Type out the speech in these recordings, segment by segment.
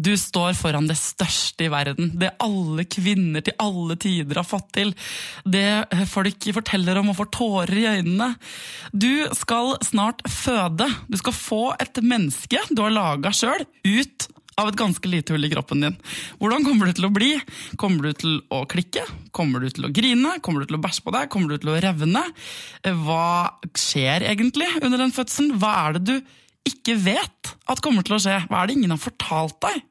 Du står foran det største i verden. Det alle kvinner til alle tider har fått til. Det folk forteller om og får tårer i øynene. Du skal snart føde. Du skal få et menneske du har laga sjøl, ut av et ganske lite hull i kroppen din. Hvordan kommer du til å bli? Kommer du til å klikke? Kommer du til å grine? Kommer du til å bæsje på deg? Kommer du til å revne? Hva skjer egentlig under den fødselen? Hva er det du ikke vet at kommer til å skje? Hva er det ingen har fortalt deg?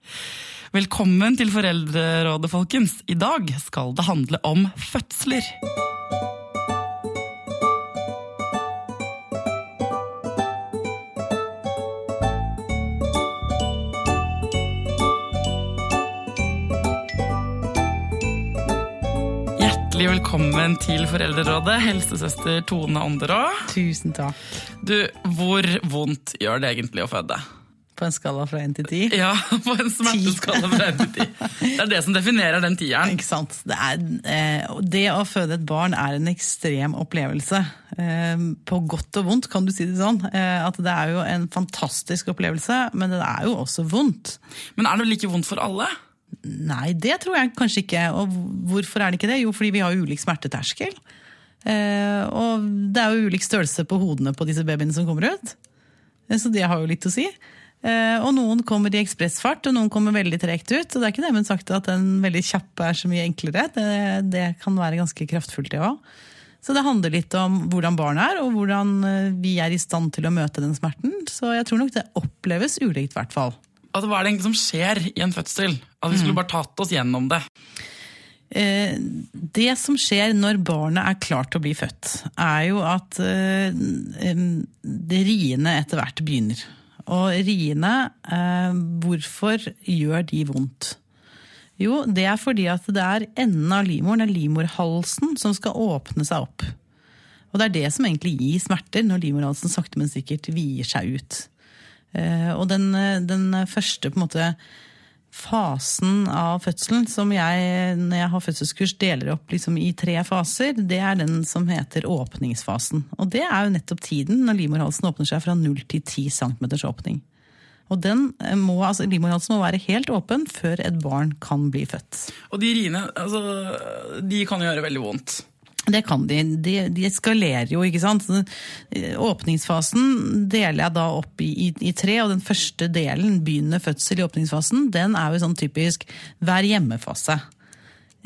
Velkommen til Foreldrerådet, folkens. I dag skal det handle om fødsler. Hjertelig velkommen til Foreldrerådet, helsesøster Tone Anderå. Tusen takk. Du, hvor vondt gjør det egentlig å føde? På en skala fra 1 til 10. Ja, på en smerteskala fra 1 til 10. Det er det som definerer den tieren. Ikke sant? Det, er, eh, det å føde et barn er en ekstrem opplevelse. Eh, på godt og vondt, kan du si det sånn. Eh, at det er jo en fantastisk opplevelse, men det er jo også vondt. Men er det like vondt for alle? Nei, det tror jeg kanskje ikke. Og hvorfor er det ikke det? Jo, fordi vi har ulik smerteterskel. Eh, og det er jo ulik størrelse på hodene på disse babyene som kommer ut. Eh, Så det har jo litt å si. Eh, og noen kommer i ekspressfart, og noen kommer veldig tregt ut. Og det er ikke dermed sagt at den veldig kjappe er så mye enklere. Det, det kan være ganske kraftfullt, det òg. Så det handler litt om hvordan barnet er, og hvordan eh, vi er i stand til å møte den smerten. Så jeg tror nok det oppleves ulikt, i hvert fall. Altså, hva er det egentlig som skjer i en fødsel? At vi skulle bare tatt oss gjennom det. Eh, Det som skjer når barnet er klart til å bli født, er jo at eh, det riene etter hvert begynner. Og riene, eh, hvorfor gjør de vondt? Jo, det er fordi at det er enden av livmoren, det er livmorhalsen, som skal åpne seg opp. Og det er det som egentlig gir smerter, når livmorhalsen sakte, men sikkert vier seg ut. Eh, Og den, den første på en måte fasen av fødselen, som jeg når jeg har fødselskurs deler opp liksom i tre faser, det er den som heter åpningsfasen. Og det er jo nettopp tiden når livmorhalsen åpner seg fra 0 til 10 cm åpning. Og den må, altså Livmorhalsen må være helt åpen før et barn kan bli født. Og de riene, altså, de kan gjøre veldig vondt. Det kan de. De, de eskalerer jo, ikke sant. Så, eh, Åpningsfasen deler jeg da opp i, i, i tre, og den første delen, begynnende fødsel i åpningsfasen, den er jo sånn typisk vær hjemme-fase.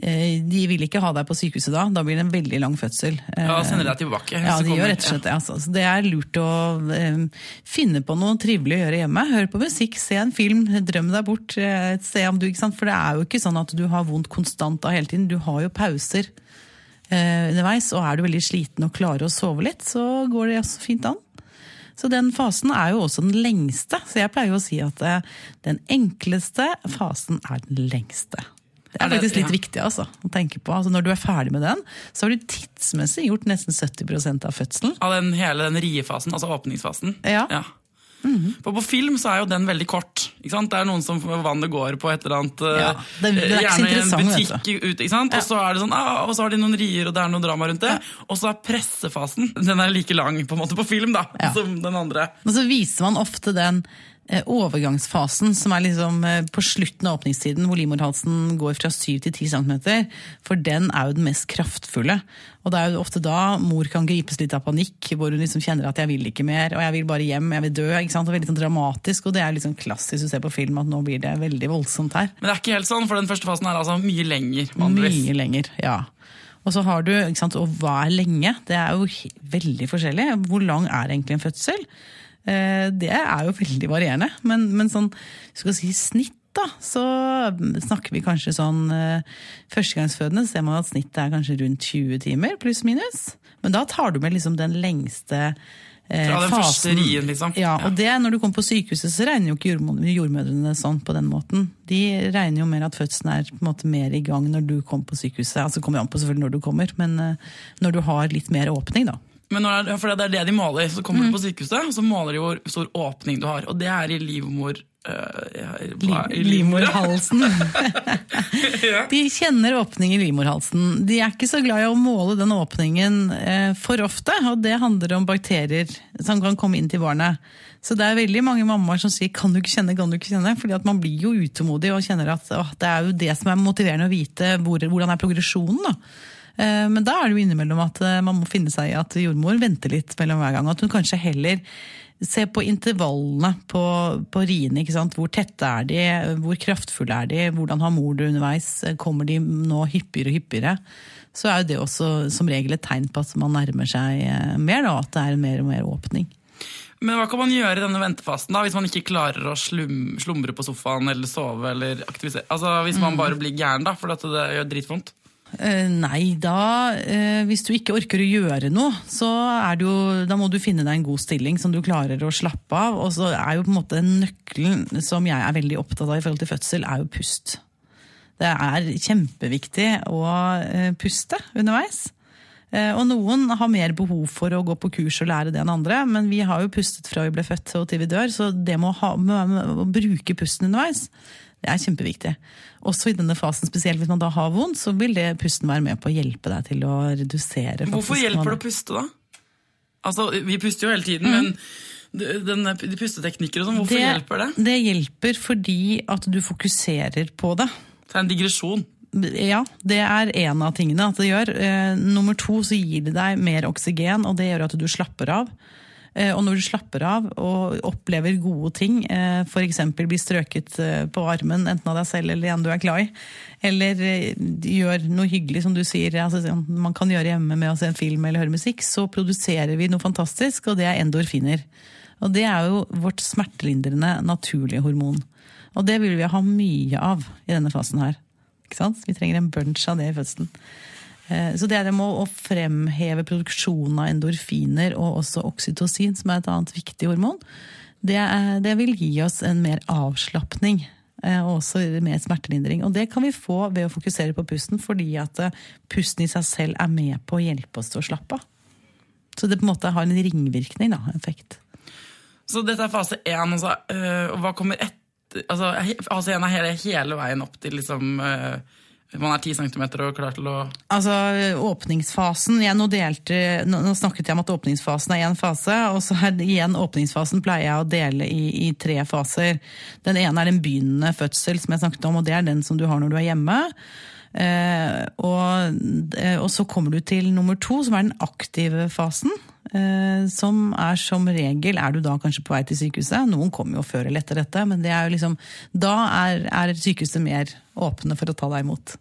Eh, De vil ikke ha deg på sykehuset da, da blir det en veldig lang fødsel. Eh, Ja, sender deg tilbake. Ja, de gjør rett og slett det. Altså. Så det er lurt å um, finne på noe trivelig å gjøre hjemme. Hør på musikk, se en film, drøm deg bort Se om du, ikke sant? For det er jo ikke sånn at du har vondt konstant da hele tiden. Du har jo pauser eh, underveis, og er du veldig sliten og klarer å sove litt, så går det også fint an. Så den fasen er jo også den lengste. Så jeg pleier jo å si at eh, den enkleste fasen er den lengste. Det er faktisk litt ja. viktig altså, å tenke på. Altså, når du er ferdig med den, så har du tidsmessig gjort nesten 70 av fødselen. Av den, hele den riefasen, altså åpningsfasen. Ja. Ja. For på film så er jo den veldig kort. Det er noen som vannet går på et eller annet eh, Ja, det- det er Gjerne i en butikk ute, sant? Og så er det sånn, ah, og så har de noen rier, og det er noe drama rundt det. Og så er pressefasen. Den er like lang på en måte på film da, Ja. som den andre. Og så viser man ofte den overgangsfasen som er liksom eh, på slutten av åpningstiden, hvor livmorhalsen går fra 7 til 10 cm. For den er jo den mest kraftfulle. Og det er jo ofte da mor kan gripes litt av panikk, hvor hun liksom kjenner at 'jeg vil ikke mer', og 'jeg vil bare hjem', 'jeg vil dø'. ikke sant? Og veldig sånn dramatisk, og det er sånn klassisk du ser på film at nå blir det veldig voldsomt her. Men det er ikke helt sånn, for den første fasen er altså mye lenger. vanligvis. Mye lenger, ja. Og så har du, ikke sant, og hva er lenge? Det er jo veldig forskjellig. Hvor lang er egentlig en fødsel? Eh, Det er jo veldig varierende. Men, men sånn, skal si snitt, da, så snakker vi kanskje sånn eh, Førstegangsfødende ser man at snittet er kanskje rundt 20 timer, pluss minus. Men da tar du med liksom den lengste eh, Fra den første rien, liksom. Ja, og det, når du kommer på sykehuset, så regner jo ikke jordmø- jordmødrene sånn på den måten. De regner jo mer at fødselen er på en måte mer i gang når du kommer på sykehuset. Altså kommer an på selvfølgelig når du kommer, men når du har litt mer åpning, da. Men når, for det er det de måler. Så kommer du på sykehuset, så måler de hvor stor åpning du har. Og det er i livmor i livmorhalsen. De kjenner åpning i livmorhalsen. De er ikke så glad i å måle den åpningen uh, for ofte, og det handler om bakterier som kan komme inn til barnet. Så det er veldig mange mammaer som sier 'kan du ikke kjenne', kan du ikke kjenne? Fordi at man blir jo utålmodig og kjenner at det er jo det som er motiverende å vite hvor, hvordan er progresjonen. da. Eh, Men da er det jo innimellom at eh, man må finne seg i at jordmor venter litt mellom hver gang. At hun kanskje heller ser på intervallene på, på riene. ikke sant? Hvor tette er de, hvor kraftfulle er de, hvordan har mor det underveis? Kommer de nå hyppigere og hyppigere? Så er jo det også som regel et tegn på at man nærmer seg eh, mer, da, at det er mer og mer åpning. Men hva kan man gjøre i denne ventefasen da, hvis man ikke klarer å slum, slumre på sofaen eller sove? eller aktivisere? Altså Hvis Mm. man bare blir gæren da, fordi det gjør dritvondt? Eh, Nei, da eh, Hvis du ikke orker å gjøre noe, så jo, da må du finne deg en god stilling som du klarer å slappe av. Og så er jo på en måte nøkkelen som jeg er veldig opptatt av i forhold til fødsel, er jo pust. Det er kjempeviktig å eh, puste underveis. Eh, Og noen har mer behov for å gå på kurs og lære det enn andre, men vi har jo pustet fra vi ble født og til vi dør, så det med å, ha, med, å bruke pusten underveis, det er kjempeviktig. Også i denne fasen, spesielt hvis man da har vondt, så vil det pusten være med på å hjelpe deg til å redusere Hvorfor hjelper det å puste, da? Altså, Vi puster jo hele tiden, men den, de pusteteknikker og sånn, hvorfor hjelper det? Det hjelper fordi at du fokuserer på det. Det er en digresjon. Ja, det er en av tingene at det gjør. Eh, nummer to så gir det deg mer oksygen, og det gjør at du slapper av. Eh, og når du slapper av og opplever gode ting, eh, f.eks. bli strøket eh, på armen enten av deg selv eller en du er glad i, eller gjør noe hyggelig som du sier altså, sånn man kan gjøre hjemme med å se en film eller høre musikk, så produserer vi noe fantastisk, og det er endorfiner. Og det er jo vårt smertelindrende naturlige hormon. Og det vil vi ha mye av i denne fasen her. Ikke sant? Vi trenger en bunch av det i fødselen. Eh, Så det er det med å fremheve produksjonen av endorfiner og også oksytocin, som er et annet viktig hormon, det, er, det vil gi oss en mer avslapning. eh, Og også mer smertelindring. Og det kan vi få ved å fokusere på pusten, fordi at eh, pusten i seg selv er med på å hjelpe oss til å slappe av. Så det på en måte har en ringvirkning, da, effekt. Så dette er fase én, altså, hva kommer etter? Altså, altså, fase er hele, hele veien opp til liksom uh, Man er ti centimeter og klar til å Altså, åpningsfasen jeg nå, delte, nå snakket jeg om at åpningsfasen er én fase, og så er igjen åpningsfasen pleier jeg å dele i, i tre faser. Den ene er den begynnende fødsel, som jeg snakket om, og det er den som du har når du er hjemme. Eh, og, eh, og så kommer du til nummer to, som er den aktive fasen. Eh, som er som regel er du da kanskje på vei til sykehuset. Noen kommer jo før eller etter dette, men det er jo liksom, da er, er sykehuset mer åpne for å ta deg imot.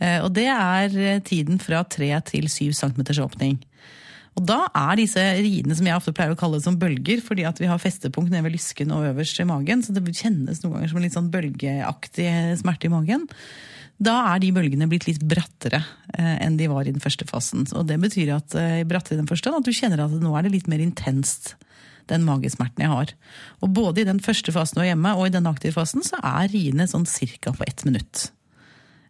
Eh, Og det er eh, tiden fra 3 til 7 cm åpning. Og da er disse ridene som jeg ofte pleier å kalle som bølger, fordi at vi har festepunkt nede ved lysken og øverst i magen, så det kjennes noen ganger som en litt sånn bølgeaktig smerte i magen. Da er de bølgene blitt litt brattere eh, enn de var i den første fasen. Og det betyr at eh, brattere i den første, at du kjenner at nå er det litt mer intenst den magesmerten jeg har. Og både i den første fasen er hjemme og i den aktive fasen, så er riene sånn cirka på ett minutt.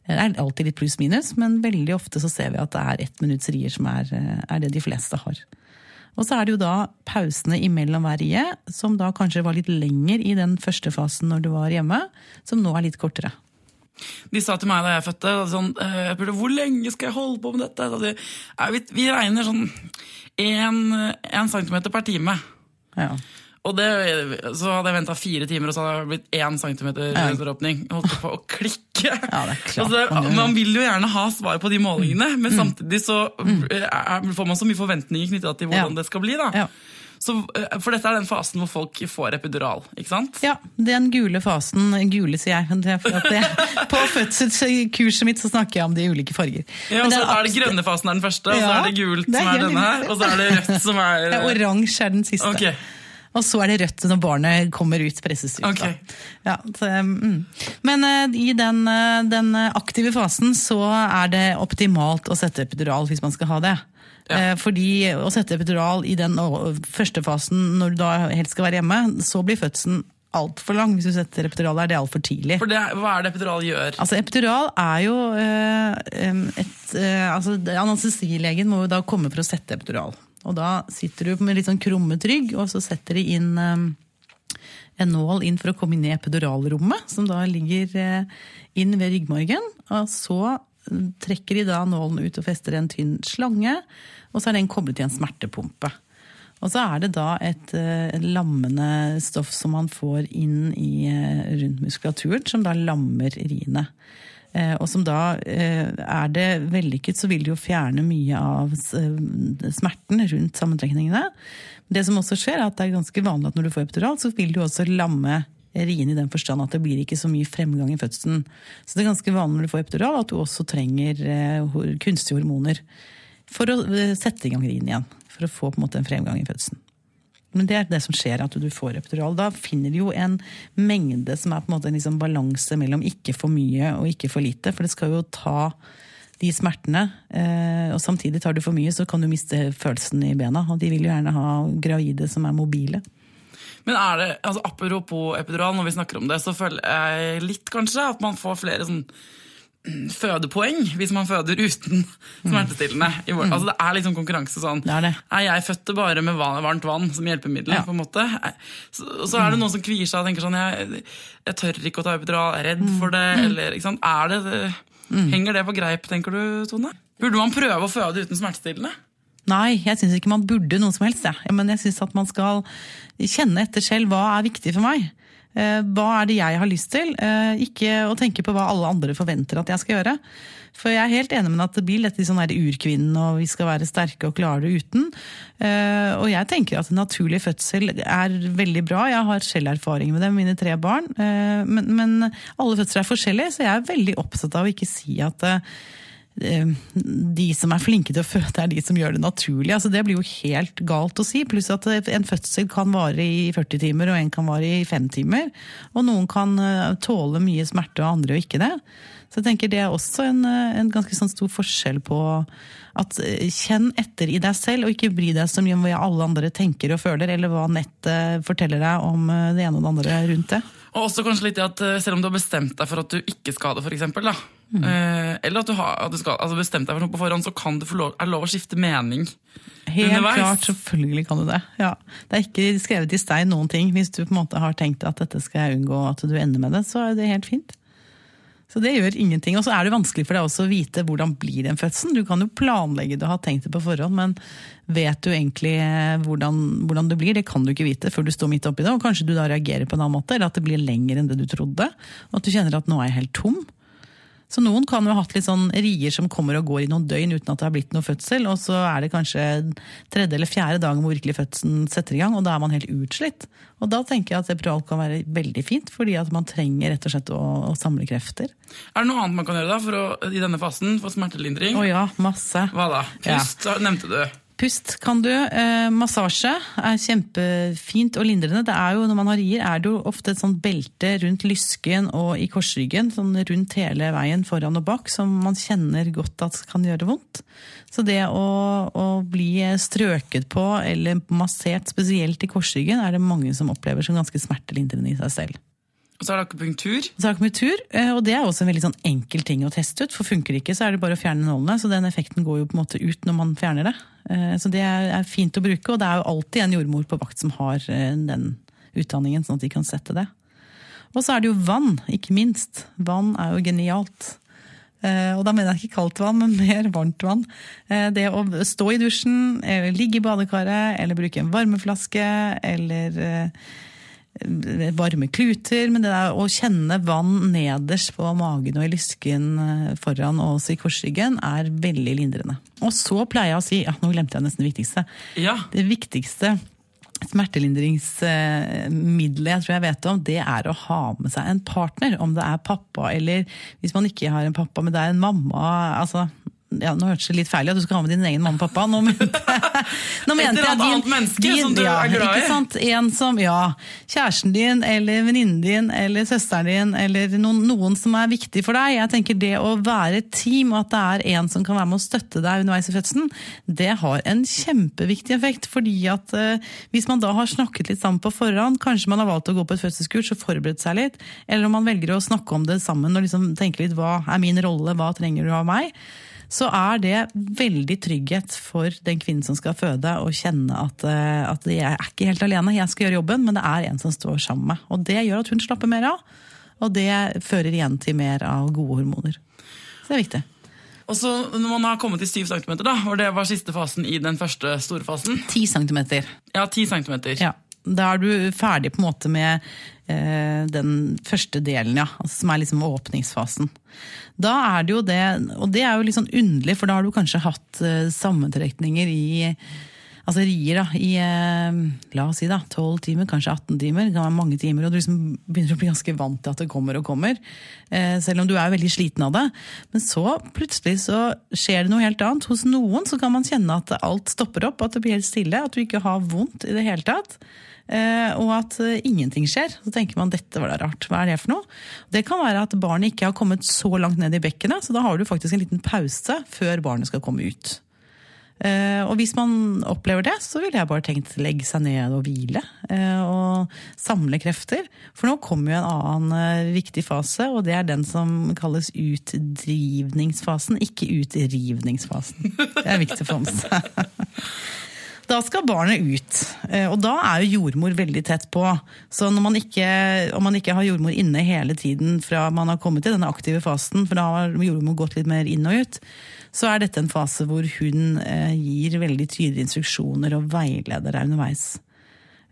Det er alltid litt pluss-minus, men veldig ofte så ser vi at det er ett minutts rier som er, eh, er det de fleste har. Og så er det jo da pausene imellom hver rie, som da kanskje var litt lenger i den første fasen når du var hjemme, som nå er litt kortere. De sa til meg da jeg fødte sånn, øh, jeg spurte, hvor lenge skal jeg holde på med dette. Så de, vi, vi regner sånn én centimeter per time. Ja. Og det, så hadde jeg venta fire timer, og så hadde det blitt én centimeter åpning. Holdt på å klikke. Ja, det klart Altså, man man vil jo gjerne ha svar på de målingene, men samtidig så er, får man så mye forventninger knytta til hvordan Ja. det skal bli. da. Ja. Så, eh, for dette er den fasen hvor folk får epidural, ikke sant? Ja, den gule fasen Gule, sier jeg. Det for at det, på fødselskurset mitt så snakker jeg om de ulike farger. Ja, og så er det grønne fasen er den første, og så er det gult det er som er denne her, og så er det rødt som er Ja, Oransje er den siste. Okay. Og så er det rødt når barnet kommer ut, presses ut. Okay. Ja, så, mm. Men uh, i den, uh, den aktive fasen så er det optimalt å sette epidural hvis man skal ha det. Ja. Eh, Fordi å sette epidural i den første fasen når du da helst skal være hjemme, så blir fødselen altfor lang. Hvis du setter epidural der, det er altfor tidlig. For det, hva er det epidural gjør? Altså Epidural er jo eh, et eh, altså, Anestesilegen må jo da komme for å sette epidural. Og da sitter du med litt sånn krummet rygg, og så setter de inn en nål inn for å komme inn i epiduralrommet, som da ligger inn ved ryggmargen. Og så trekker de da nålen ut og fester en tynn slange, og så er den koblet til en smertepumpe. Og så er det da et, eh, et lammende stoff som man får inn i, eh, rundt muskulaturen, som da lammer riene. Og som da er det vellykket, så vil det jo fjerne mye av smerten rundt sammentrekningene. Det som også skjer, er at det er ganske vanlig at når du får epidural, så vil du også lamme rien i den forstand at det blir ikke så mye fremgang i fødselen. Så det er ganske vanlig når du får epidural at du også trenger kunstige hormoner for å sette i gang rien igjen. For å få på en måte en fremgang i fødselen. Men det er det som skjer, at du får epidural. Da finner du jo en mengde som er på en måte en liksom balanse mellom ikke for mye og ikke for lite. For det skal jo ta de smertene. Og samtidig tar du for mye, så kan du miste følelsen i bena. Og de vil jo gjerne ha gravide som er mobile. Men er det, altså apropos epidural, når vi snakker om det, så føler jeg litt kanskje at man får flere sånn fødepoeng hvis man føder uten smertestillende. Mm. Altså Det er liksom konkurranse sånn. Det er det. Er jeg født bare med varmt vann som hjelpemiddel? Ja. på en måte? Så, så er det noen som kvier seg og tenker sånn jeg, jeg tør ikke å ta epidural, jeg er redd for det. eller ikke sant? Er det, Henger det på greip, tenker du, Tone? Burde man prøve å føde uten smertestillende? Nei, jeg syns ikke man burde noe som helst. Ja. Men jeg syns at man skal kjenne etter selv hva er viktig for meg. Hva er det jeg har lyst til? Ikke å tenke på hva alle andre forventer at jeg skal gjøre. For jeg er helt enig med at det blir litt sånn urkvinnen, og vi skal være sterke og klare det uten. Og jeg tenker at naturlig fødsel er veldig bra. Jeg har selv erfaring med det med mine tre barn. Men, men alle fødsler er forskjellige, så jeg er veldig opptatt av å ikke si at de som er flinke til å føde, er de som gjør det naturlig. Altså, det blir jo helt galt å si. Pluss at en fødsel kan vare i 40 timer, og en kan vare i 5 timer. Og noen kan tåle mye smerte, og andre og ikke det. Så jeg tenker det er også en, en ganske sånn stor forskjell på at kjenn etter i deg selv, og ikke bry deg så mye om hva alle andre tenker og føler, eller hva nettet forteller deg om det ene og det andre rundt det. Og også kanskje litt i at selv om du har bestemt deg for at du ikke skal ha det, for Mm. Eller at du har at du skal, altså bestemt deg for noe på forhånd, så kan du få lov, er lov å skifte mening Helt underveis. klart, selvfølgelig kan du det. Ja. Det er ikke skrevet i stein noen ting. Hvis du på en måte har tenkt at dette skal jeg unngå, at du ender med det, så er det helt fint. Så det gjør ingenting. Og så er det vanskelig for deg også å vite hvordan blir den fødselen. Du kan jo planlegge det og ha tenkt det på forhånd, men vet du egentlig hvordan, hvordan det blir? Det kan du ikke vite før du står midt oppi det. Og kanskje du da reagerer på en annen måte, eller at det blir lenger enn det du trodde. Og at du kjenner at nå er jeg helt tom. Så noen kan jo ha hatt litt sånn rier som kommer og går i noen døgn uten at det har blitt noe fødsel, og så er det kanskje tredje eller fjerde dagen hvor virkelig fødselen setter i gang, og da er man helt utslitt. Og da tenker jeg at epidural kan være veldig fint, fordi at man trenger rett og slett å, å samle krefter. Er det noe annet man kan gjøre da for å, i denne fasen for smertelindring? Å ja, masse. Hva da? Pust nevnte du. Pust kan du. Eh, massasje er kjempefint og lindrende. Det er jo, Når man har rier, er det jo ofte et sånt belte rundt lysken og i korsryggen. sånn Rundt hele veien foran og bak, som man kjenner godt at kan gjøre vondt. Så det å, å bli strøket på eller massert spesielt i korsryggen, er det mange som opplever som ganske smertelindrende i seg selv. Og så er det akupunktur. Så er det akupunktur, og det er også en veldig sånn enkel ting å teste ut. For funker det ikke, så er det bare å fjerne nålene. Så den effekten går jo på en måte ut når man fjerner det. Så det er fint å bruke, og det er jo alltid en jordmor på vakt som har den utdanningen, sånn at de kan sette det. Og så er det jo vann, ikke minst. Vann er jo genialt. Og da mener jeg ikke kaldt vann, men mer varmt vann. Det å stå i dusjen, ligge i badekaret, eller bruke en varmeflaske, eller varme kluter, men det der å kjenne vann nederst på magen og i lysken foran og også i korsryggen er veldig lindrende. Og så pleier jeg å si, ja, nå glemte jeg nesten det viktigste, Ja. det viktigste smertelindringsmiddelet jeg tror jeg vet om, det er å ha med seg en partner. Om det er pappa eller hvis man ikke har en pappa, men det er en mamma. altså ja, Nå hørtes det litt feil at du skal ha med din egen mamma og pappa. Nå mente, nå mente annet annet menneske som du er glad i. Ikke sant? En som, ja, Kjæresten din eller venninnen din eller søsteren din eller noen, noen som er viktig for deg. Jeg tenker Det å være et team og at det er en som kan være med å støtte deg underveis i fødselen, det har en kjempeviktig effekt. fordi at eh, Hvis man da har snakket litt sammen på forhånd, kanskje man har valgt å gå på et fødselskurs og forberedt seg litt, eller om man velger å snakke om det sammen og liksom tenke litt hva er min rolle, hva trenger du av meg? Så er det veldig trygghet for den kvinnen som skal føde, å kjenne at, eh, at jeg er ikke helt alene, jeg skal gjøre jobben, men det er en som står sammen med. Og det gjør at hun slapper mer av, og det fører igjen til mer av gode hormoner. Så det er viktig. Og så Når man har kommet til 7 cm, da, og det var siste fasen i den første store fasen 10 centimeter. Ja, 10 centimeter. Ja. Da er du ferdig på en måte med eh, den første delen, ja. Altså, som er liksom åpningsfasen. Da er det jo det, og det er jo litt sånn underlig, for da har du kanskje hatt eh, sammentrekninger i Altså rier da, i eh, la oss si da, 12 timer, kanskje 18 timer. Det kan være mange timer, og du liksom begynner å bli ganske vant til at det kommer og kommer. Eh, selv om du er veldig sliten av det. Men så plutselig så skjer det noe helt annet. Hos noen så kan man kjenne at alt stopper opp, at det blir helt stille, at du ikke har vondt i det hele tatt. Eh, og at ingenting skjer. Så tenker man dette var da rart. Hva er det for noe? Det kan være at barnet ikke har kommet så langt ned i bekkenet, så da har du faktisk en liten pause før barnet skal komme ut. Eh, og hvis man opplever det, så ville jeg bare tenkt legge seg ned og hvile. eh, Og samle krefter. For nå kommer jo en annen eh, viktig fase, og det er den som kalles utdrivningsfasen, ikke utrivningsfasen. Det er viktig for oss. Da skal barnet ut, og da er jo jordmor veldig tett på. Så man ikke, om man ikke har jordmor inne hele tiden fra man har kommet til denne aktive fasen, for da har jordmor gått litt mer inn og ut, så er dette en fase hvor hun eh, gir veldig tydelige instruksjoner og veileder deg underveis.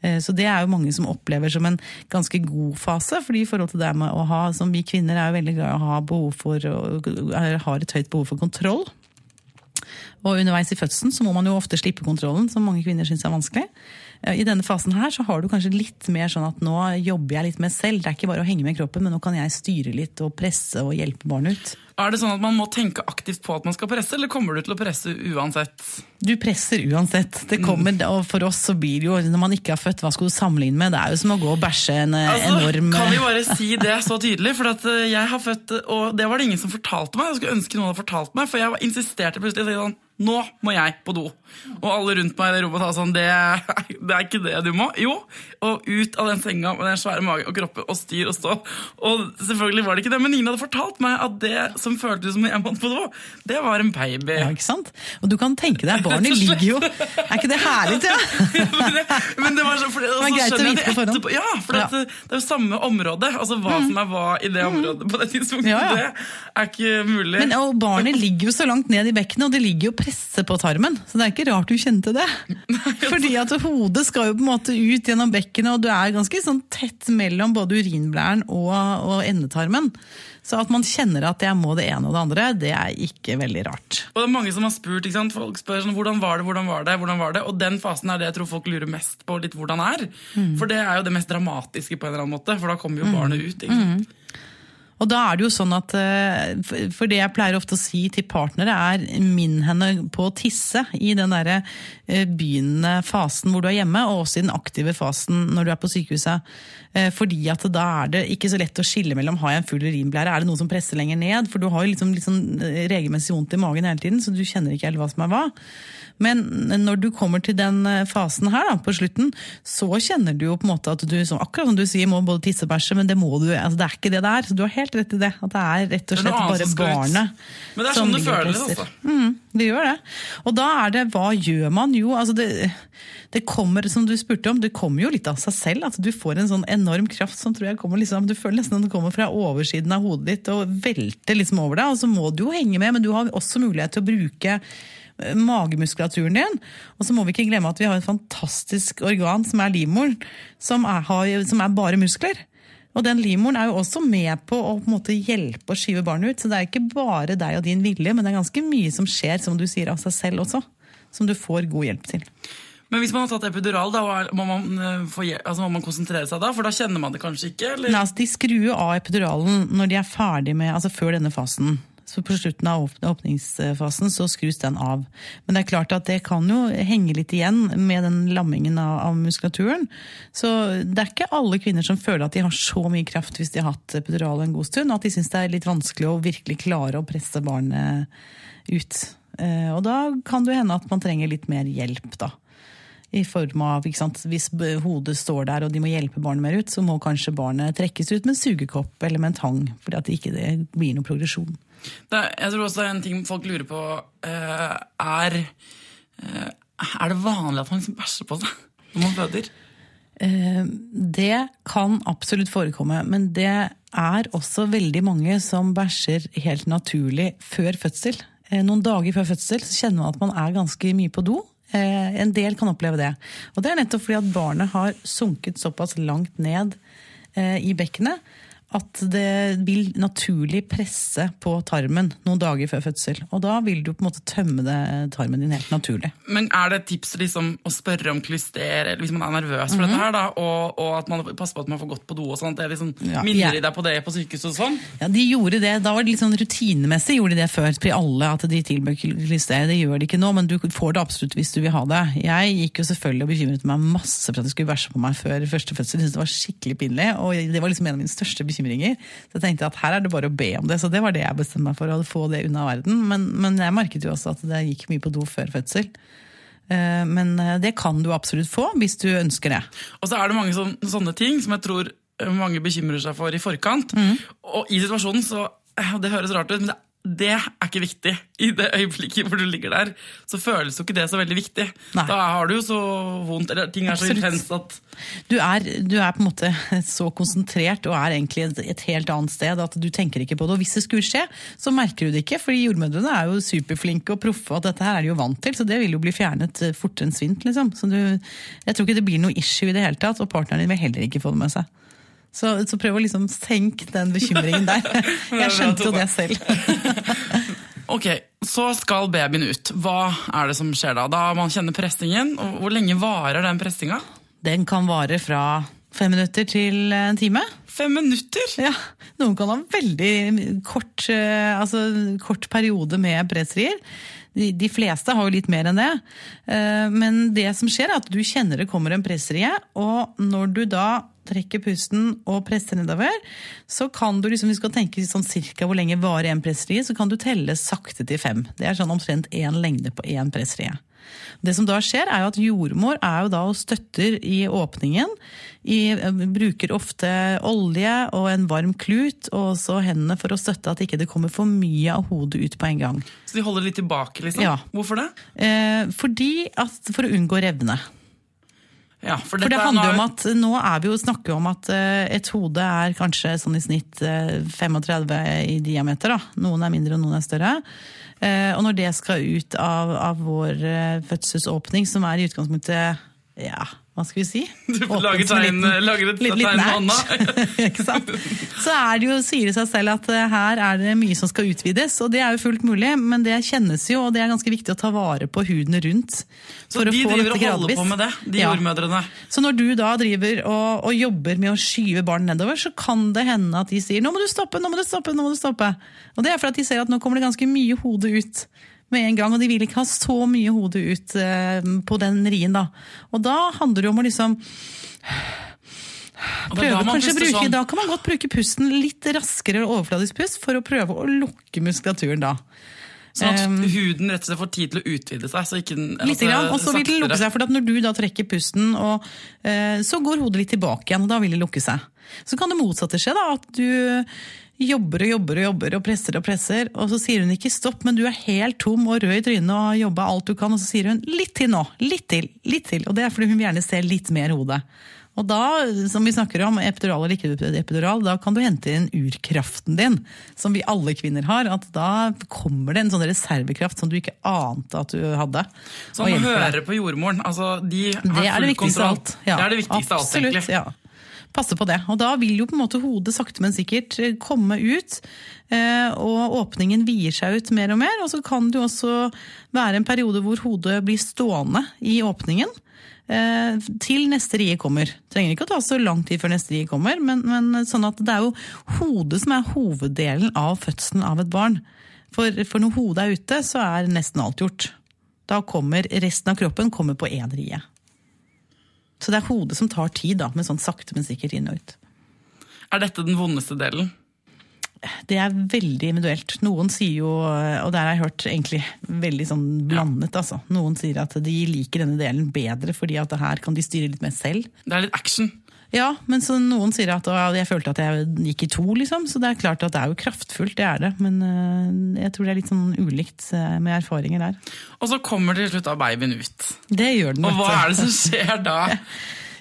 Eh, Så det er jo mange som opplever som en ganske god fase. fordi i forhold til det med å ha, som Vi kvinner er jo veldig glad i å ha behov for, har et høyt behov for kontroll. Og underveis i fødselen så må man jo ofte slippe kontrollen, som mange kvinner syns er vanskelig. Eh, I denne fasen her så har du kanskje litt mer sånn at nå jobber jeg litt med selv. Det er ikke bare å henge med kroppen, men nå kan jeg styre litt og presse og hjelpe barnet ut. Er det sånn at man må tenke aktivt på at man skal presse, eller kommer du til å presse uansett? Du presser uansett. Det kommer, og For oss så blir det jo, når man ikke har født, hva skal du sammenligne med? Det er jo som å gå og bæsje en eh, Altså, enorm Kan vi bare si det så tydelig? For at eh, jeg har født, og det var det ingen som fortalte meg. Jeg skulle ønske noen hadde fortalt meg, for jeg insisterte plutselig. sånn, nå må jeg på do. Og alle rundt meg i det rommet sa sånn, det, det er ikke det du må. Jo, og ut av den senga med den svære magen og kroppen og styr og stå. Og selvfølgelig var det ikke det, men ingen hadde fortalt meg at det som føltes som jeg måtte på do, det var en baby. Ja, ikke sant? Og du kan tenke deg, barnet ligger jo Er ikke det herlig, ja? men, det, men det var så, Det er greit å vite på forhånd. Ja, for Ja. det, er jo samme område. Altså hva som er hva i det området på det tidspunktet. Ja, ja. Det er ikke mulig. Men, og barnet ligger jo så langt ned i bekkenet, og det ligger jo og presser på tarmen. Så det er ikke rart du kjente det. Fordi at hodet skal jo på en måte ut gjennom bekkenet, og du er ganske sånn tett mellom både urinblæren og, og endetarmen. Så at man kjenner at jeg må det ene og det andre, det er ikke veldig rart. Og det er mange som har spurt, ikke sant? Folk spør sånn, hvordan var det, hvordan var det, hvordan var det? Og den fasen er det jeg tror folk lurer mest på, litt hvordan er. Mm. For det er jo det mest dramatiske på en eller annen måte, for da kommer jo barnet ut. Ikke sant? Og da er det jo sånn at, eh, for- det jeg pleier ofte å si til partnere, er minn henne på å tisse i den derre eh, begynnende fasen hvor du er hjemme, og også i den aktive fasen når du er på sykehuset. Eh, Fordi at da er det ikke så lett å skille mellom har jeg en full urinblære, er det noe som presser lenger ned? For du har jo liksom, liksom regelmessig vondt i magen hele tiden, så du kjenner ikke helt hva som er hva. Men når du kommer til den fasen her da, på slutten, så kjenner du jo på en måte at du, akkurat som du sier, må både tisse og bæsje, men det må du, altså det er ikke det det er. Så du har helt rett i det. At det er rett og Det slett bare barnet Men det er sånn det føler det, altså. Mm, det gjør det. Og da er det, hva gjør man? Jo, altså det, det kommer, som du spurte om, det kommer jo litt av seg selv. At du får en sånn enorm kraft som tror jeg kommer liksom, du føler nesten at den kommer fra oversiden av hodet ditt og velter liksom over deg. Og så må du jo henge med, men du har også mulighet til å bruke eh, magemuskulaturen din. Og så må vi ikke glemme at vi har et fantastisk organ som er livmoren, som er, har, som er bare muskler. Og den livmoren er jo også med på å på en måte hjelpe å skyve barnet ut. Så det er ikke bare deg og din vilje, men det er ganske mye som skjer, som du sier, av seg selv også. Som du får god hjelp til. Men hvis man har tatt epidural, da, må man, eh, altså, må man konsentrere seg da? For da kjenner man det kanskje ikke? Eller? Nei, altså, de skrur av epiduralen når de er ferdig med, altså før denne fasen. Så på slutten av åpningsfasen så skrus den av. Men det er klart at det kan jo henge litt igjen med den lammingen av, av muskulaturen. Så det er ikke alle kvinner som føler at de har så mye kraft hvis de har hatt epidural en god stund, og at de syns det er litt vanskelig å virkelig klare å presse barnet ut. Eh, Og da kan det hende at man trenger litt mer hjelp, da. I form av, ikke sant? Hvis hodet står der og de må hjelpe barnet mer ut, så må kanskje barnet trekkes ut med en sugekopp eller med en tang, fordi at det ikke blir noen progresjon. Det jeg tror også det er en ting folk lurer på. uh, er, uh, er det vanlig at man liksom bæsjer på seg når man føder? Uh, Det kan absolutt forekomme, men det er også veldig mange som bæsjer helt naturlig før fødsel. Noen dager før fødsel så kjenner man at man er ganske mye på do. En del kan oppleve det. Og det er nettopp fordi at barnet har sunket såpass langt ned i bekkenet at det vil naturlig presse på tarmen noen dager før fødsel. Og da vil du på en måte tømme det, tarmen din helt naturlig. Men er det et tips liksom, å spørre om klyster eller hvis man er nervøs for dette her, da, og, og at man passer på at man får gått på do og sånn? Det liksom Ja, minner de deg på det på sykehuset og sånn? Ja, de gjorde det. Da var det litt sånn rutinemessig gjorde de det før. Pri alle at de tilbød klyster. Det gjør de ikke nå, men du får det absolutt hvis du vil ha det. Jeg gikk jo selvfølgelig og bekymret meg masse for at de skulle bæsje på meg før første fødsel. Jeg syntes det var skikkelig pinlig, og det var liksom en av mine største bekymringer. Så jeg tenkte at her er det bare å be om det. Så det var det jeg bestemte meg for, å få det unna verden. Men, men jeg merket jo også at det gikk mye på do før fødsel. Eh, Men eh, det kan du absolutt få hvis du ønsker det. Og så er det mange sånn, sånne ting som jeg tror mange bekymrer seg for i forkant. Mm. Og i situasjonen så eh, Det høres rart ut, men det, det er ikke viktig. I det øyeblikket hvor du ligger der, så føles jo ikke det så veldig viktig. Nei. Da har du jo så vondt, eller ting er så Absolutt. intenst at Du er, du er på en måte så konsentrert og er egentlig et, et helt annet sted at du tenker ikke på det. Og hvis det skulle skje, så merker du det ikke, fordi jordmødrene er jo superflinke og proffe, og dette her er de jo vant til, så det vil jo bli fjernet eh, fortere enn svint. Liksom. Så du, jeg tror ikke det blir noe issue i det hele tatt, og partneren din vil heller ikke få det med seg. Så, så prøv å liksom senke den bekymringen der. Jeg skjønte jo det selv. Ok, så skal babyen ut. Hva er det som skjer da? Da man kjenner pressingen. og Hvor lenge varer den pressinga? Den kan vare fra fem minutter til en time. Fem minutter! Ja, Noen kan ha veldig kort, eh, altså, kort periode med presserier. De, de fleste har jo litt mer enn det. Eh, Men det som skjer er at du kjenner det kommer en pressrie, og når du da trekker pusten og presser nedover, så kan du liksom, vi skal tenke sånn cirka hvor lenge varer en presserie, så kan du telle sakte til fem. Det er sånn omtrent én lengde på én presserie. Det som da skjer, er jo at jordmor er jo da og støtter i åpningen. I, bruker ofte olje og en varm klut, og også hendene for å støtte at ikke det kommer for mye av hodet ut på en gang. Så de holder litt tilbake, liksom? Ja. Hvorfor det? Eh, fordi at, for å unngå revne. Ja, for, For det er- handler jo om at nå er vi jo snakker om at eh, et hode er kanskje sånn i snitt eh, 35 i diameter. da. Noen er mindre og noen er større. Eh, Og når det skal ut av, av vår eh, fødselsåpning, som er i utgangspunktet ja, hva skal vi si? Du lager, tegn, lager et litt- tegn med hånda. Ikke sant? Så det jo, sier det seg selv at eh, her er det mye som skal utvides, og det er jo fullt mulig, men det kjennes jo, og det er ganske viktig å ta vare på huden rundt. Så for de driver og holder på med det, de Ja. jordmødrene. Så når du da driver og, og jobber med å skyve barn nedover, så kan det hende at de sier 'nå må du stoppe', 'nå må du stoppe'. nå må du stoppe. Og det er fordi at de ser at nå kommer det ganske mye hode ut med en gang, og de vil ikke ha så mye hode ut eh, på den rien. Da Og da handler det om å liksom prøve da bruke, sånn. Da kan man godt bruke pusten litt raskere overfladisk pust for å prøve å lukke muskulaturen da. Sånn at Um, huden rett og slett får tid til å utvide seg. Så ikke den, Litt, grann, og så vil den lukke seg, for når du da trekker pusten, og, eh, så går hodet litt tilbake igjen, og da vil det lukke seg. Så kan det motsatte skje, da, at du jobber og jobber og jobber og presser og presser, og så sier hun ikke stopp, men du er helt tom og rød i trynet og har jobba alt du kan, og så sier hun litt til nå, litt til, litt til. Og det er fordi hun gjerne se litt mer hodet. Og da, som vi snakker om, epidural eller ikke epidural, da kan du hente inn urkraften din, som vi alle kvinner har. At da kommer det en sånn reservekraft som du ikke ante at du hadde. Å høre på jordmoren. Altså, de har Det er full det kontroll. alt. Ja, det er det viktigste av alt, egentlig. Ja. Passe på det. Og da vil jo på en måte hodet sakte, men sikkert eh, komme ut. eh, Og åpningen vier seg ut mer og mer. Og så kan det jo også være en periode hvor hodet blir stående i åpningen. eh, Til neste rie kommer. Trenger ikke å ta så lang tid før neste rie kommer, men, men sånn at det er jo hodet som er hoveddelen av fødselen av et barn. For, for når hodet er ute, så er nesten alt gjort. Da kommer resten av kroppen kommer på én rie. Så det er hodet som tar tid, da, med sånn sakte, men sikkert inn og ut. Er dette den vondeste delen? det er veldig individuelt. Noen sier jo, og der har jeg hørt egentlig veldig sånn blandet, altså. Noen sier at de liker denne delen bedre fordi at her kan de styre litt mer selv. Det er litt action. Ja, men så noen sier at «Å, jeg følte at jeg gikk i to, liksom. Så det er klart at det er jo kraftfullt, det er det. Men øh, jeg tror det er litt sånn ulikt øh, med erfaringer der. Og så kommer til slutt da babyen ut. Det gjør den, Og hva er det som skjer da?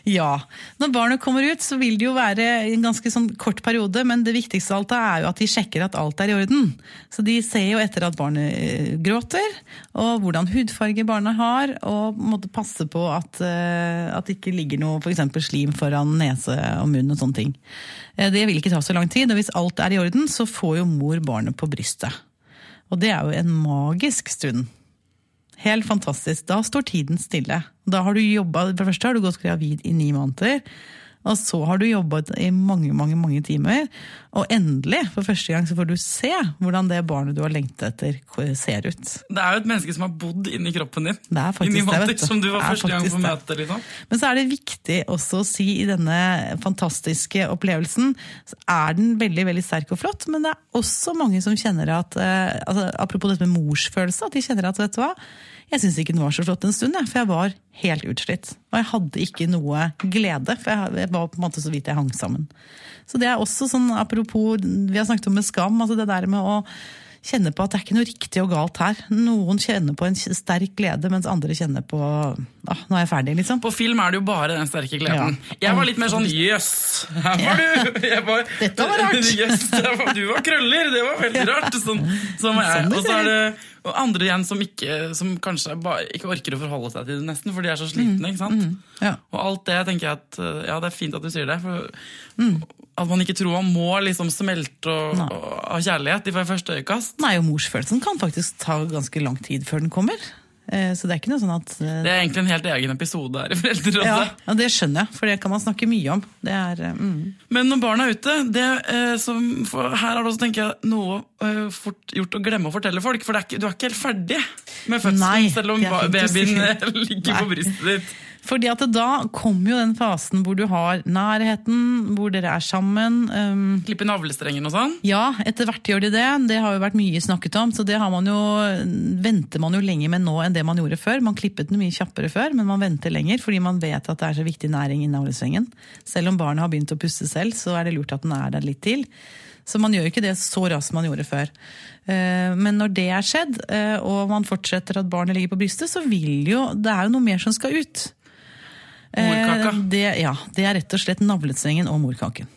Ja. Når barnet kommer ut, så vil det jo være en ganske sånn kort periode, men det viktigste av alt er jo at de sjekker at alt er i orden. Så de ser jo etter at barnet eh, gråter, og hvordan hudfarge barnet har, og måtte passe på at, eh, at det ikke ligger noe for eksempel slim foran nese og munn og sånne ting. Eh, Det vil ikke ta så lang tid, og hvis alt er i orden, så får jo mor barnet på brystet. Og det er jo en magisk stund. Helt fantastisk. Da står tiden stille. Da har du jobba, For det første har du gått gravid i ni måneder. Og så har du jobbet i mange mange, mange timer. Og endelig, for første gang, så får du se hvordan det barnet du har lengtet etter, ser ut. Det er jo et menneske som har bodd inni kroppen din. Det er faktisk inni det, vet du. Som du var første gang på møte. liksom. Men så er det viktig også å si i denne fantastiske opplevelsen, så er den veldig veldig sterk og flott, men det er også mange som kjenner at eh, altså, Apropos dette med morsfølelse, at de kjenner at vet du hva, jeg syns ikke den var så flott en stund, for jeg var helt utslitt. Og jeg hadde ikke noe glede, for jeg, var på en måte så vidt jeg hang sammen. Så det er også sånn, apropos, vi har snakket om med skam, altså det der med å kjenne på at det er ikke noe riktig og galt her. Noen kjenner på en sterk glede, mens andre kjenner på ah, nå er jeg ferdig, liksom. På film er det jo bare den sterke gleden. Ja. Jeg var litt mer sånn jøss, her var du! Jeg var, Dette var rart. Yes, var- du var krøller, det var veldig rart. Sånn, sånn. Sånn Og så er det og andre igjen som, ikke, som kanskje bare ikke orker å forholde seg til det nesten, for de er så slitne. ikke sant? Ja. Og alt det tenker jeg at uh, Ja, det er fint at du sier det. For Mm. At man ikke tror man må liksom smelte og, og, av kjærlighet i første øyekast. Nei, og morsfølelsen kan faktisk ta ganske lang tid før den kommer. Eh, Så det er ikke noe sånn at eh, Det er egentlig en helt egen episode her i Foreldrerådet. ja, ja, det skjønner jeg, for det kan man snakke mye om. Det er, eh, mm. Men når barna er ute, det, som, her er det også tenker jeg, noe fort gjort å glemme å fortelle folk. For det er ikke, du er ikke helt ferdig med fødselen, selv om babyen ligger på brystet ditt. Fordi at da kommer jo den fasen hvor du har nærheten, hvor dere er sammen. Um, Klippe navlestrengen og sånn. ja, etter hvert gjør de det. Det har jo vært mye snakket om, så det har man jo, venter man jo lenger med nå enn det man gjorde før. Man klippet den mye kjappere før, men man venter lenger fordi man vet at det er så viktig næring i navlestrengen. Selv om barnet har begynt å puste selv, så er det lurt at den er der litt til. Så man gjør ikke det så raskt som man gjorde før. Eh, Men når det er skjedd, eh, og man fortsetter at barnet ligger på brystet, så vil jo Det er jo noe mer som skal ut. Morkaka. Eh, Det, ja, det er rett og slett navlestrengen og morkaken.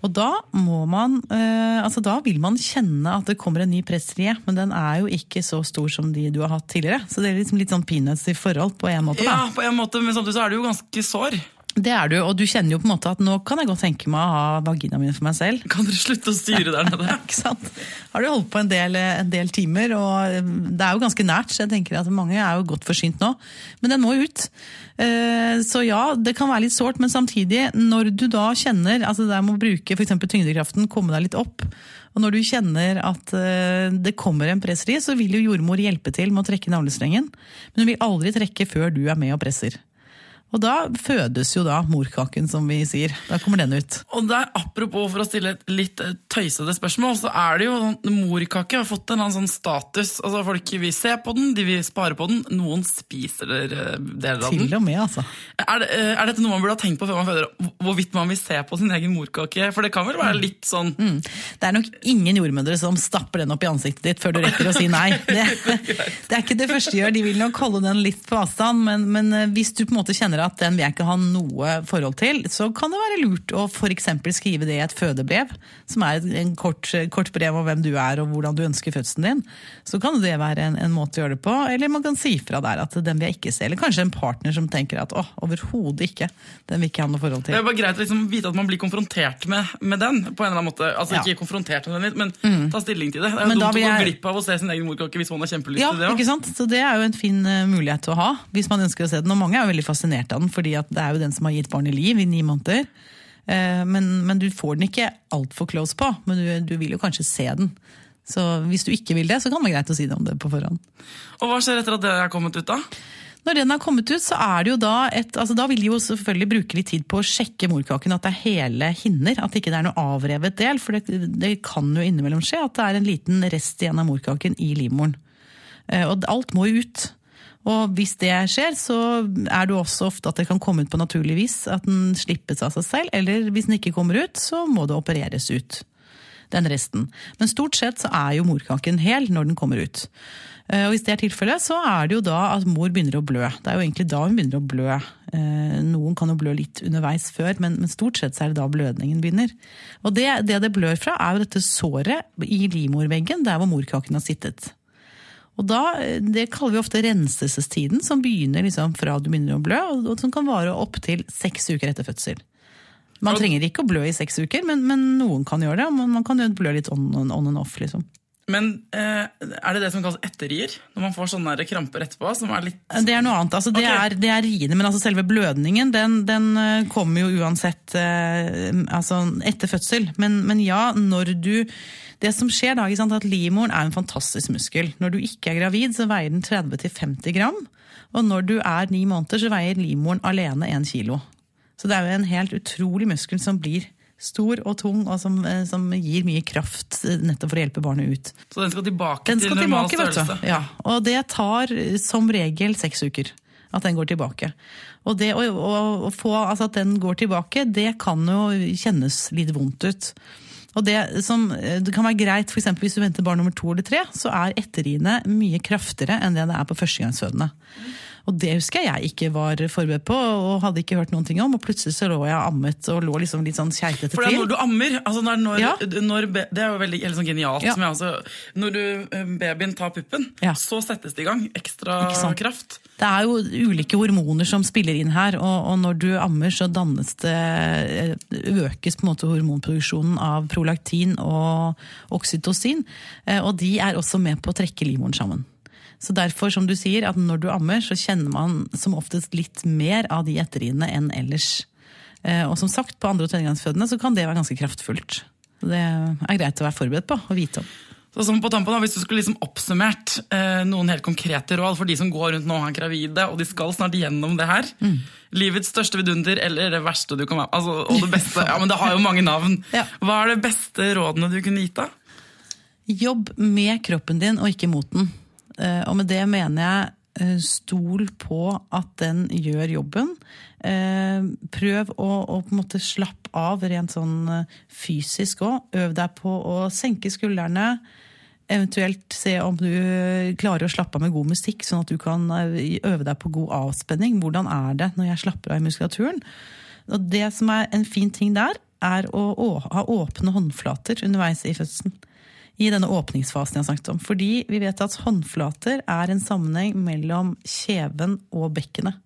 Og da må man eh, altså da vil man kjenne at det kommer en ny pressrie, men den er jo ikke så stor som de du har hatt tidligere. Så det er liksom litt sånn peanuts i forhold på en måte. Ja, på en måte, men samtidig så er det jo ganske sår. Det er du, og du kjenner jo på en måte at nå kan jeg godt tenke meg å ha vaginaen min for meg selv. Kan dere slutte å styre der nede? Ikke sant? Har du holdt på en del, en del timer, og eh, det er jo ganske nært, så jeg tenker at mange er jo godt forsynt nå. Men den må ut. Eh, Så ja, det kan være litt sårt, men samtidig, når du da kjenner altså det der med å bruke f.eks. tyngdekraften, komme deg litt opp, og når du kjenner at eh, det kommer en presseri, så vil jo jordmor hjelpe til med å trekke navlestrengen. Men hun vil aldri trekke før du er med og presser. Og da fødes jo da morkaken, som vi sier. Da kommer den ut. Og der, Apropos for å stille et litt eh, tøysete spørsmål, så er det jo sånn morkake har fått en eller annen sånn status. Altså Folk vil se på den, de vil spare på den. Noen spiser eh, deler av den. Til og med, altså. Er, det, eh, er dette noe man burde ha tenkt på før man føder? Hvorvidt man vil se på sin egen morkake? For det kan vel være litt sånn Mm. Det er nok ingen jordmødre som stapper den opp i ansiktet ditt før du rekker å si nei. Det, det er ikke det første de gjør, de vil nok holde den litt på avstand, men, men hvis du på en måte kjenner at den vil jeg ikke ha noe forhold til, så kan det være lurt å f.eks. skrive det i et fødebrev, som er en kort, kort brev om hvem du er og hvordan du ønsker fødselen din. Så kan det være en, en måte å gjøre det på, eller man kan si fra der at den vil jeg ikke se, eller kanskje en partner som tenker at å, overhodet ikke, den vil ikke ha noe forhold til. Det er bare greit å liksom vite at man blir konfrontert med, med den. på en eller annen måte. Altså Ja. Mm. Ikke konfrontert med den, men ta stilling til det. Det er jo Men dumt å gå glipp av å se sin egen morkake hvis man har kjempelyst Ja, til det. Ja, ikke sant? Så det er jo en fin eh, mulighet å ha, hvis man ønsker å se den. Og mange er veldig fascinert av den, fordi at det er jo den som har gitt barnet liv i ni måneder. Eh, Men, men du får den ikke altfor close på, men du, du vil jo kanskje se den. Så hvis du ikke vil det, så kan det være greit å si det om det på forhånd. Og hva skjer etter at det er kommet ut, da? Når den har kommet ut, så er det jo da et altså Da vil de jo selvfølgelig bruke litt tid på å sjekke morkaken, at det er hele hinner. At ikke det er noe avrevet del. For det, det kan jo innimellom skje at det er en liten rest igjen av morkaken i livmoren. Eh, og alt må jo ut. Og hvis det skjer, så er det også ofte at det kan komme ut på naturlig vis. At den slippes av seg selv. Eller hvis den ikke kommer ut, så må det opereres ut. Den resten. Men stort sett så er jo morkaken hel når den kommer ut. Eh, og hvis det er tilfellet, så er det jo da at mor begynner å blø. Det er jo egentlig da hun begynner å blø. Eh, noen kan jo blø litt underveis før, men, stort sett så er det da blødningen begynner. Og det det, det blør fra, er jo dette såret i livmorveggen der hvor morkaken har sittet. Og da, Det kaller vi ofte renselsestiden, som begynner liksom fra du begynner å blø, og som kan vare opptil seks uker etter fødsel. Man trenger ikke å blø i seks uker, men, men noen kan gjøre det. Man, man kan jo blø litt on, on, on and off. liksom. Men eh, er det det som kalles etterrier? Når man får sånne kramper etterpå? som er litt... Det er noe annet. Altså, det, okay. er, det, er, riene, men altså selve blødningen den, den eh, kommer jo uansett eh, altså, etter fødsel. Men, men, ja, når du det som skjer da, er at Livmoren er en fantastisk muskel. Når du ikke er gravid, så veier den 30-50 gram. Og når du er ni måneder, så veier livmoren alene 1 kilo. Så det er jo en helt utrolig muskel som blir stor og tung, og som, eh, som, gir mye kraft eh, nettopp for å hjelpe barnet ut. Så den skal tilbake den skal til normal tilbake, størrelse? Ja, og det tar som regel seks uker. At den går tilbake. Og det å, å, å få altså at den går tilbake, det kan jo kjennes litt vondt ut. Og det som det kan være greit, f.eks. hvis du venter barn nummer to eller tre, så er etterriene mye kraftigere enn det det er på førstegangsfødende. Og det husker jeg jeg ikke var forberedt på og hadde ikke hørt noen ting om. Og plutselig så lå jeg ammet og lå liksom litt sånn keitete til. For det er når du ammer, altså når, når, ja. når, Det er jo veldig sånn genialt. Ja. Altså, når du, eh, babyen tar puppen, ja. så settes det i gang. Ekstra kraft. Det er jo ulike hormoner som spiller inn her, og, og når du ammer, så dannes det eh, Økes på en måte hormonproduksjonen av prolaktin og oksytocin. Eh, og de er også med på å trekke livmoren sammen. Så derfor, som du sier, at når du ammer, så kjenner man som oftest litt mer av de etterriene enn ellers. Eh, og som sagt, på andre- og tredjegangsfødende så kan det være ganske kraftfullt. Det er greit å være forberedt på og vite om. Så som på tampen, Hvis du skulle liksom oppsummert eh, noen helt konkrete råd for de som går rundt nå og er gravide, og de skal snart gjennom det her. Mm. Livets største vidunder eller det verste du kan være altså, Og det beste. ja, men Det har jo mange navn. Ja. Hva er det beste rådene du kunne gitt da? Jobb med kroppen din og ikke mot den. Eh, og med det mener jeg eh, stol på at den gjør jobben. Eh, prøv å, å på en måte slappe av rent sånn fysisk òg. Øv deg på å senke skuldrene. Eventuelt se om du klarer å slappe av med god musikk, sånn at du kan øve deg på god avspenning. Hvordan er det når jeg slapper av i muskulaturen? Og det som er en fin ting der, er å ha åpne håndflater underveis i fødselen i denne åpningsfasen jeg har snakket om. Fordi vi vet at håndflater er en sammenheng mellom kjeven og bekkenet.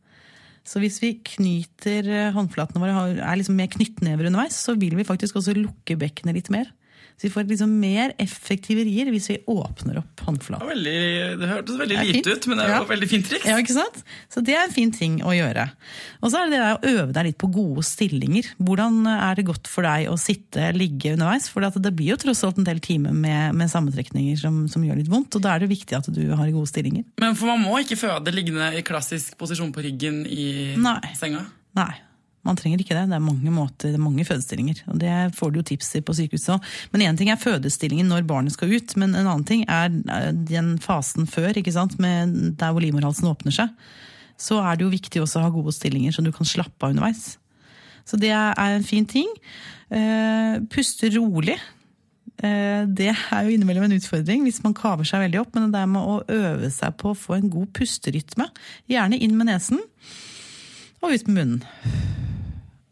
Så hvis vi knyter håndflatene våre, er liksom mer knyttnever underveis, så vil vi faktisk også lukke bekkenet litt mer. Så vi får liksom mer effektive rier hvis vi åpner opp håndflaten. Det, det hørtes veldig lite ut, men det er jo ja. veldig fint triks. Ja, ikke sant? Så det er en fin ting å gjøre. Og så er det det å øve deg litt på gode stillinger. Hvordan er det godt for deg å sitte, ligge underveis? For det blir jo tross alt en del timer med, med sammentrekninger som, som, gjør litt vondt, og da er det viktig at du har gode stillinger. Men for man må ikke føde liggende i klassisk posisjon på ryggen i Nei. senga? Nei. Man trenger ikke det. Det er mange måter, det er mange fødestillinger. og Det får du jo tips i på sykehuset òg. Men én ting er fødestillingen når barnet skal ut, men en annen ting er den fasen før, ikke sant? Med der hvor livmorhalsen åpner seg. Så er det jo viktig også å ha gode stillinger, så du kan slappe av underveis. Så det er en fin ting. Eh, puste rolig. Eh, det er jo innimellom en utfordring hvis man kaver seg veldig opp, men det er med å øve seg på å få en god pusterytme. Gjerne inn med nesen og ut med munnen.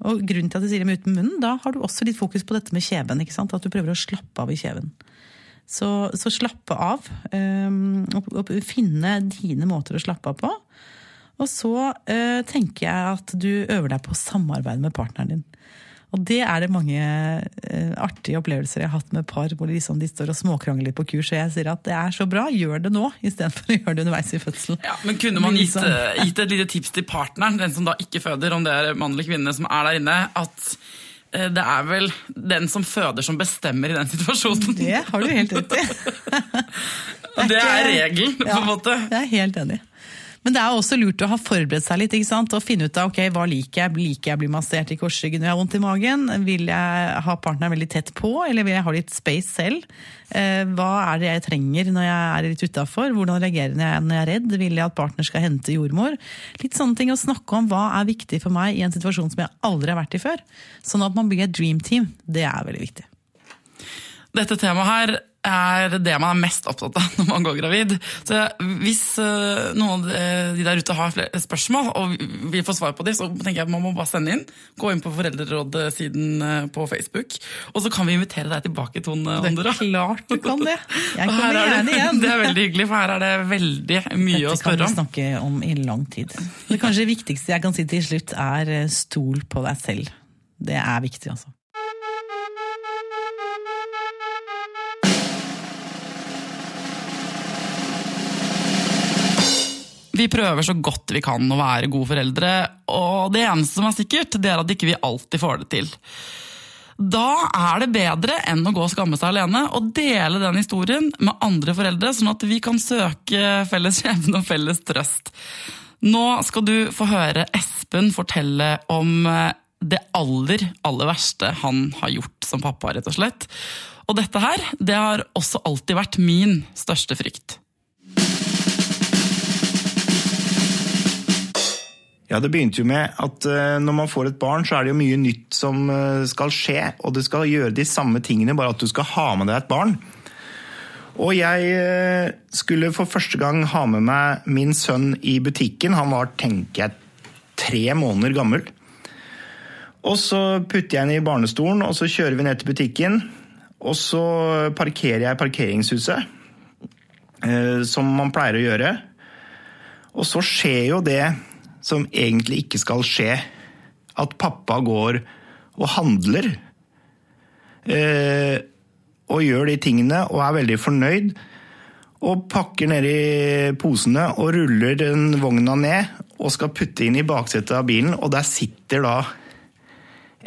Og grunnen til at jeg sier det med uten munnen, da har du også litt fokus på dette med kjeven. ikke sant? At du prøver å slappe av i kjeven. Så, så slappe av. Um, og, og, finne dine måter å slappe av på. Og så uh, tenker jeg at du øver deg på å samarbeide med partneren din. Og det er det mange uh, artige opplevelser jeg har hatt med par hvor liksom de står og småkrangler på kurs, og jeg sier at det er så bra, gjør det nå, istedenfor å gjøre det underveis i fødselen. Ja, men kunne man gitt, liksom... Eh, gitt, et lite tips til partneren, den som da ikke føder, om det er mann eller kvinne som er der inne, at uh, det er vel den som føder som bestemmer i den situasjonen? Det har du helt rett i. det er, er regelen, på en måte. Jeg er helt enig. Men det er også lurt å ha forberedt seg litt ikke sant? og finne ut av ok, hva liker jeg. Liker jeg å bli massert i korsryggen når jeg har vondt i magen? Vil jeg ha partneren veldig tett på, eller vil jeg ha litt space selv? Eh, hva er det jeg trenger når jeg er litt utafor? Hvordan reagerer jeg når jeg er redd? Vil jeg at partner skal hente jordmor? Litt sånne ting å snakke om. Hva er viktig for meg i en situasjon som jeg aldri har vært i før? Sånn at man blir et dream team. Det er veldig viktig. Dette temaet her er det man er mest opptatt av når man går gravid. Så Hvis eh, noen av de der ute har flere spørsmål, og vi får svar på dem, så tenker jeg at man må bare sende inn. Gå inn på Foreldrerådet-siden eh, på Facebook, og så kan vi invitere deg tilbake, Tone Andra. Det er klart du kan det. Jeg kommer gjerne igjen. Det er veldig hyggelig, for her er det veldig mye Dette å spørre om. Dette kan vi snakke om i lang tid. Det kanskje viktigste jeg kan si til slutt, er eh, stol på deg selv. Det er viktig, altså. Vi prøver så godt vi kan å være gode foreldre, og det eneste som er sikkert, det er at ikke vi alltid får det til. Da er det bedre enn å gå og skamme seg alene, og dele den historien med andre foreldre, sånn at vi kan søke felles skjebne og felles trøst. Nå skal du få høre Espen fortelle om det aller, aller verste han har gjort som pappa, rett og slett. Og dette her, det har også alltid vært min største frykt. Ja, Det begynte jo med at uh, når man får et barn, så er det jo mye nytt som uh, skal skje. Og du skal gjøre de samme tingene, bare at du skal ha med deg et barn. Og jeg uh, skulle for første gang ha med meg min sønn i butikken. Han var, tenker jeg, tre måneder gammel. Og så putter jeg ham i barnestolen, og så kjører vi ned til butikken. Og så parkerer jeg parkeringshuset, som man pleier å gjøre. Og så skjer jo det som egentlig ikke skal skje. At pappa går og handler. Eh, og gjør de tingene og er veldig fornøyd. Og pakker ned i posene og ruller den vogna ned og skal putte inn i baksetet av bilen, og der sitter da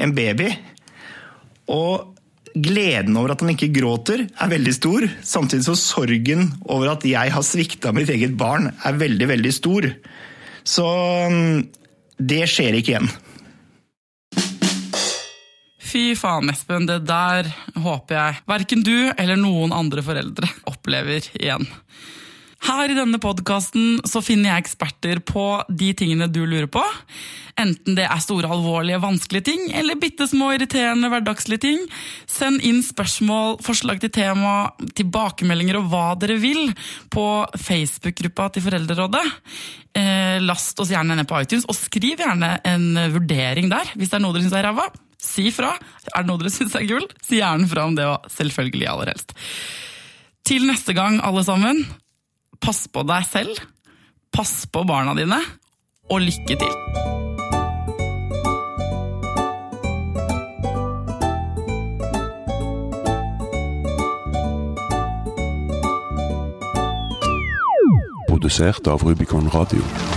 en baby. Og gleden over at han ikke gråter, er veldig stor. Samtidig så sorgen over at jeg har svikta mitt eget barn, er veldig, veldig stor. Så mm, det skjer ikke igjen. Fy faen, Espen. Det der håper jeg verken du eller noen andre foreldre opplever igjen. Her i denne podkasten finner jeg eksperter på de tingene du lurer på. Enten det er store, alvorlige, vanskelige ting, eller bitte små, irriterende, hverdagslige ting. Send inn spørsmål, forslag til tema, tilbakemeldinger og hva dere vil på Facebook-gruppa til Foreldrerådet. Eh, last oss gjerne ned på iTunes, og skriv gjerne en vurdering der hvis det er noe dere syns er ræva. Si fra. Er det noe dere syns er gull, si gjerne fra om det, òg. selvfølgelig aller helst. Til neste gang, alle sammen, pass på deg selv, pass på barna dine, og lykke til! Produsert av Rubicon Radio.